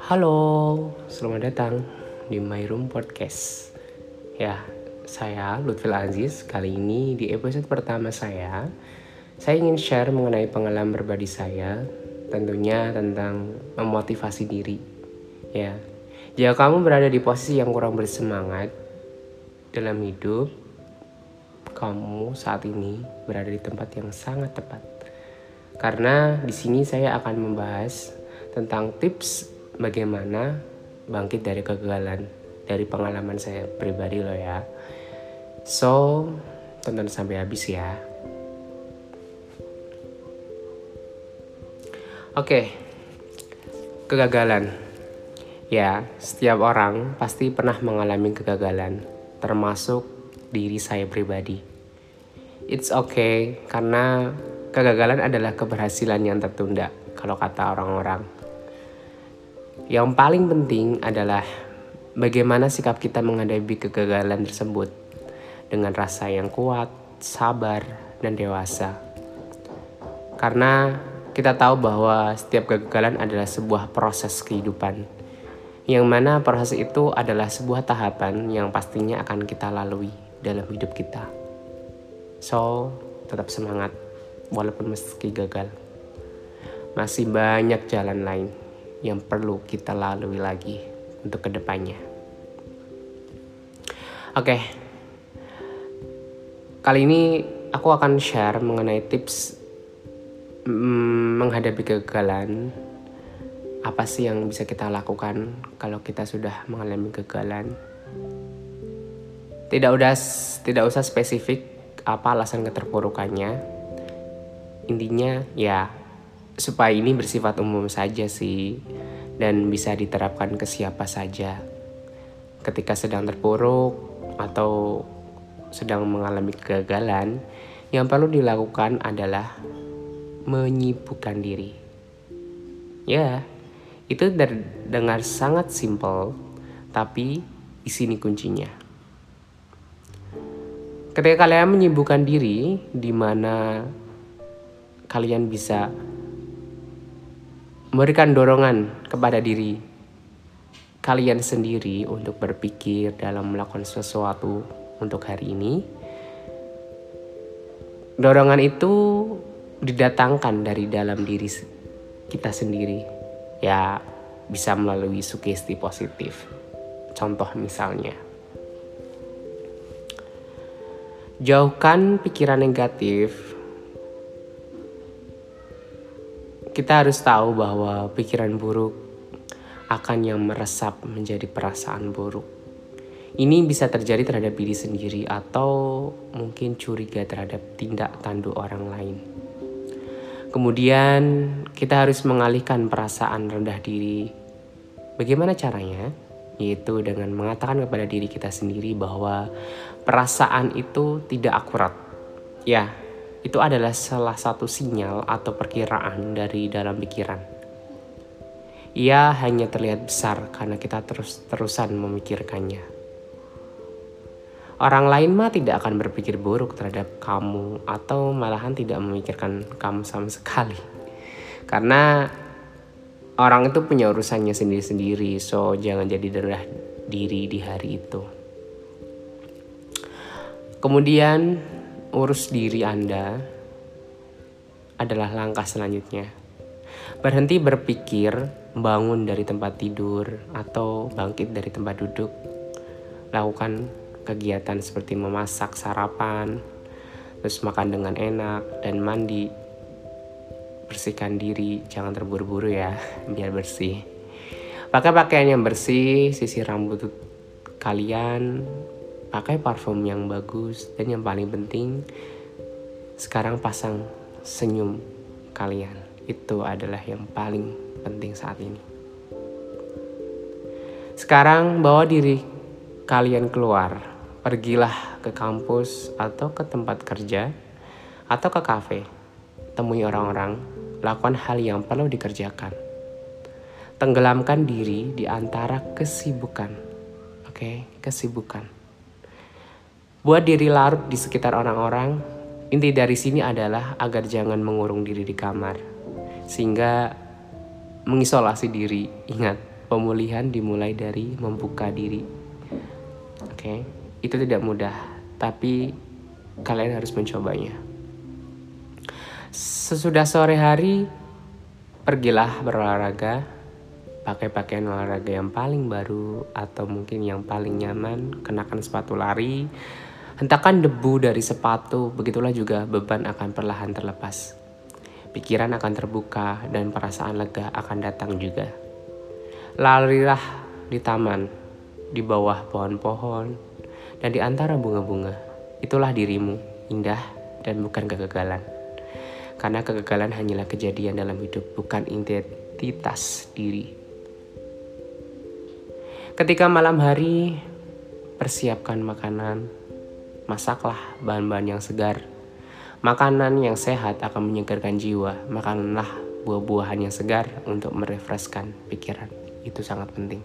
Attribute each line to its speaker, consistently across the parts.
Speaker 1: Halo, selamat datang di My Room Podcast. Ya, saya Lutfil Aziz. Kali ini di episode pertama saya, saya ingin share mengenai pengalaman pribadi saya, tentunya tentang memotivasi diri. Ya, jika kamu berada di posisi yang kurang bersemangat dalam hidup, kamu saat ini berada di tempat yang sangat tepat. Karena di sini saya akan membahas tentang tips bagaimana bangkit dari kegagalan dari pengalaman saya pribadi loh ya. So, tonton sampai habis ya. Oke. Kegagalan. Ya, setiap orang pasti pernah mengalami kegagalan, termasuk diri saya pribadi. It's okay karena kegagalan adalah keberhasilan yang tertunda kalau kata orang-orang. Yang paling penting adalah bagaimana sikap kita menghadapi kegagalan tersebut dengan rasa yang kuat, sabar, dan dewasa. Karena kita tahu bahwa setiap kegagalan adalah sebuah proses kehidupan. Yang mana proses itu adalah sebuah tahapan yang pastinya akan kita lalui dalam hidup kita. So, tetap semangat walaupun meski gagal. Masih banyak jalan lain yang perlu kita lalui lagi untuk ke depannya. Oke, kali ini aku akan share mengenai tips mm, menghadapi kegagalan. Apa sih yang bisa kita lakukan kalau kita sudah mengalami kegagalan? Tidak udah tidak usah spesifik apa alasan keterpurukannya, intinya ya supaya ini bersifat umum saja sih dan bisa diterapkan ke siapa saja. Ketika sedang terpuruk atau sedang mengalami kegagalan yang perlu dilakukan adalah menyibukkan diri. Ya itu terdengar sangat simpel tapi di sini kuncinya. Ketika kalian menyibukkan diri di mana kalian bisa memberikan dorongan kepada diri kalian sendiri untuk berpikir dalam melakukan sesuatu untuk hari ini. Dorongan itu didatangkan dari dalam diri kita sendiri. Ya, bisa melalui sugesti positif. Contoh misalnya, jauhkan pikiran negatif kita harus tahu bahwa pikiran buruk akan yang meresap menjadi perasaan buruk. Ini bisa terjadi terhadap diri sendiri atau mungkin curiga terhadap tindak tanduk orang lain. Kemudian kita harus mengalihkan perasaan rendah diri. Bagaimana caranya? Yaitu dengan mengatakan kepada diri kita sendiri bahwa perasaan itu tidak akurat. Ya, itu adalah salah satu sinyal atau perkiraan dari dalam pikiran. Ia hanya terlihat besar karena kita terus-terusan memikirkannya. Orang lain mah tidak akan berpikir buruk terhadap kamu atau malahan tidak memikirkan kamu sama sekali. Karena orang itu punya urusannya sendiri-sendiri, so jangan jadi rendah diri di hari itu. Kemudian urus diri Anda adalah langkah selanjutnya. Berhenti berpikir, bangun dari tempat tidur, atau bangkit dari tempat duduk. Lakukan kegiatan seperti memasak sarapan, terus makan dengan enak, dan mandi. Bersihkan diri, jangan terburu-buru ya, biar bersih. Pakai pakaian yang bersih, sisir rambut kalian, pakai parfum yang bagus dan yang paling penting sekarang pasang senyum kalian. Itu adalah yang paling penting saat ini. Sekarang bawa diri kalian keluar. Pergilah ke kampus atau ke tempat kerja atau ke kafe. Temui orang-orang. Lakukan hal yang perlu dikerjakan. Tenggelamkan diri di antara kesibukan. Oke okay? kesibukan Buat diri larut di sekitar orang-orang, inti dari sini adalah agar jangan mengurung diri di kamar. Sehingga mengisolasi diri, ingat, pemulihan dimulai dari membuka diri. Oke, okay? itu tidak mudah, tapi kalian harus mencobanya. Sesudah sore hari, pergilah berolahraga, pakai pakaian olahraga yang paling baru atau mungkin yang paling nyaman, kenakan sepatu lari, hentakan debu dari sepatu, begitulah juga beban akan perlahan terlepas. Pikiran akan terbuka dan perasaan lega akan datang juga. Larilah di taman, di bawah pohon-pohon, dan di antara bunga-bunga. Itulah dirimu, indah dan bukan kegagalan. Karena kegagalan hanyalah kejadian dalam hidup, bukan identitas diri. Ketika malam hari, persiapkan makanan, masaklah bahan-bahan yang segar. Makanan yang sehat akan menyegarkan jiwa, makanlah buah-buahan yang segar untuk merefreshkan pikiran itu sangat penting.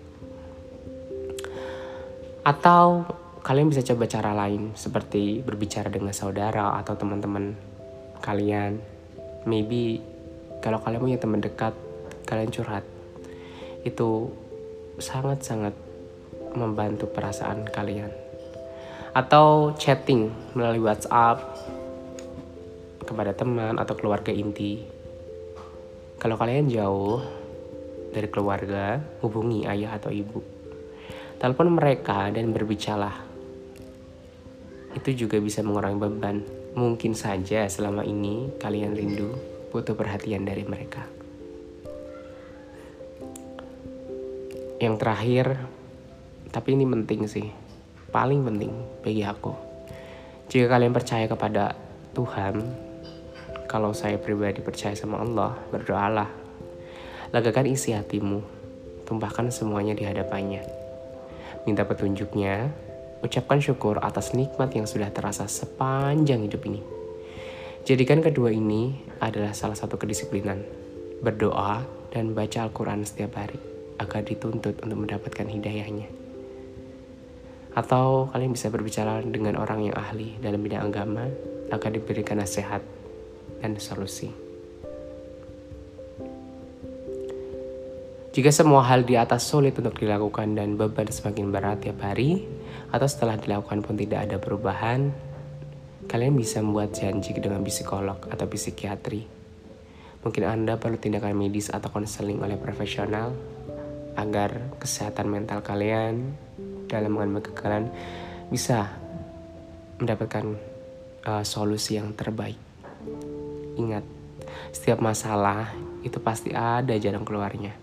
Speaker 1: Atau kalian bisa coba cara lain seperti berbicara dengan saudara atau teman-teman kalian. Maybe kalau kalian punya teman dekat, kalian curhat. Itu sangat-sangat membantu perasaan kalian. Atau chatting melalui WhatsApp kepada teman atau keluarga inti. Kalau kalian jauh, dari keluarga, hubungi ayah atau ibu. Telepon mereka dan berbicara. Itu juga bisa mengurangi beban. Mungkin saja selama ini kalian rindu butuh perhatian dari mereka. Yang terakhir, tapi ini penting sih, paling penting bagi aku. Jika kalian percaya kepada Tuhan, kalau saya pribadi percaya sama Allah, berdoalah Legakan isi hatimu, tumpahkan semuanya di hadapannya. Minta petunjuknya, ucapkan syukur atas nikmat yang sudah terasa sepanjang hidup ini. Jadikan kedua ini adalah salah satu kedisiplinan. Berdoa dan baca Al-Quran setiap hari agar dituntut untuk mendapatkan hidayahnya. Atau kalian bisa berbicara dengan orang yang ahli dalam bidang agama agar diberikan nasihat dan solusi. Jika semua hal di atas sulit untuk dilakukan dan beban semakin berat tiap hari, atau setelah dilakukan pun tidak ada perubahan, kalian bisa membuat janji dengan psikolog atau psikiatri. Mungkin Anda perlu tindakan medis atau konseling oleh profesional agar kesehatan mental kalian dalam mengalami kegagalan bisa mendapatkan uh, solusi yang terbaik. Ingat, setiap masalah itu pasti ada jalan keluarnya.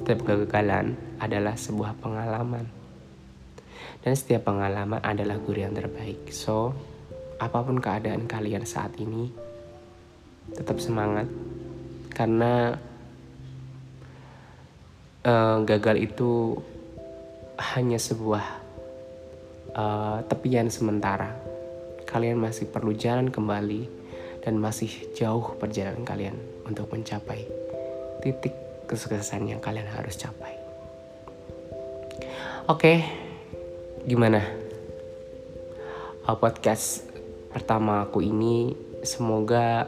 Speaker 1: Setiap kegagalan adalah sebuah pengalaman. Dan setiap pengalaman adalah guru yang terbaik. So, apa pun keadaan kalian saat ini, tetap semangat. Karena uh, gagal itu hanya sebuah uh, tepian sementara. Kalian masih perlu jalan kembali dan masih jauh perjalanan kalian untuk mencapai titik kesuksesan yang kalian harus capai. Oke, gimana? Uh, podcast pertama aku ini semoga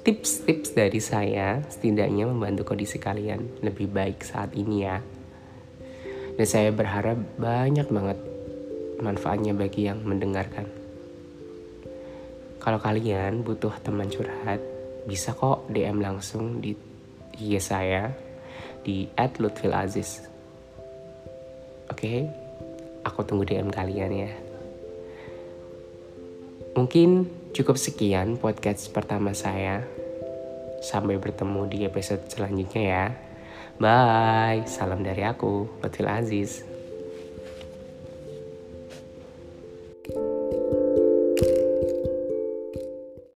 Speaker 1: tips-tips dari saya setidaknya membantu kondisi kalian lebih baik saat ini ya. Dan saya berharap banyak banget manfaatnya bagi yang mendengarkan. Kalau kalian butuh teman curhat, bisa kok DM langsung di IG saya di @lutfilaziz. Oke, aku tunggu DM kalian ya. Mungkin cukup sekian podcast pertama saya. Sampai bertemu di episode selanjutnya ya. Bye, salam dari aku, Lutfil Aziz.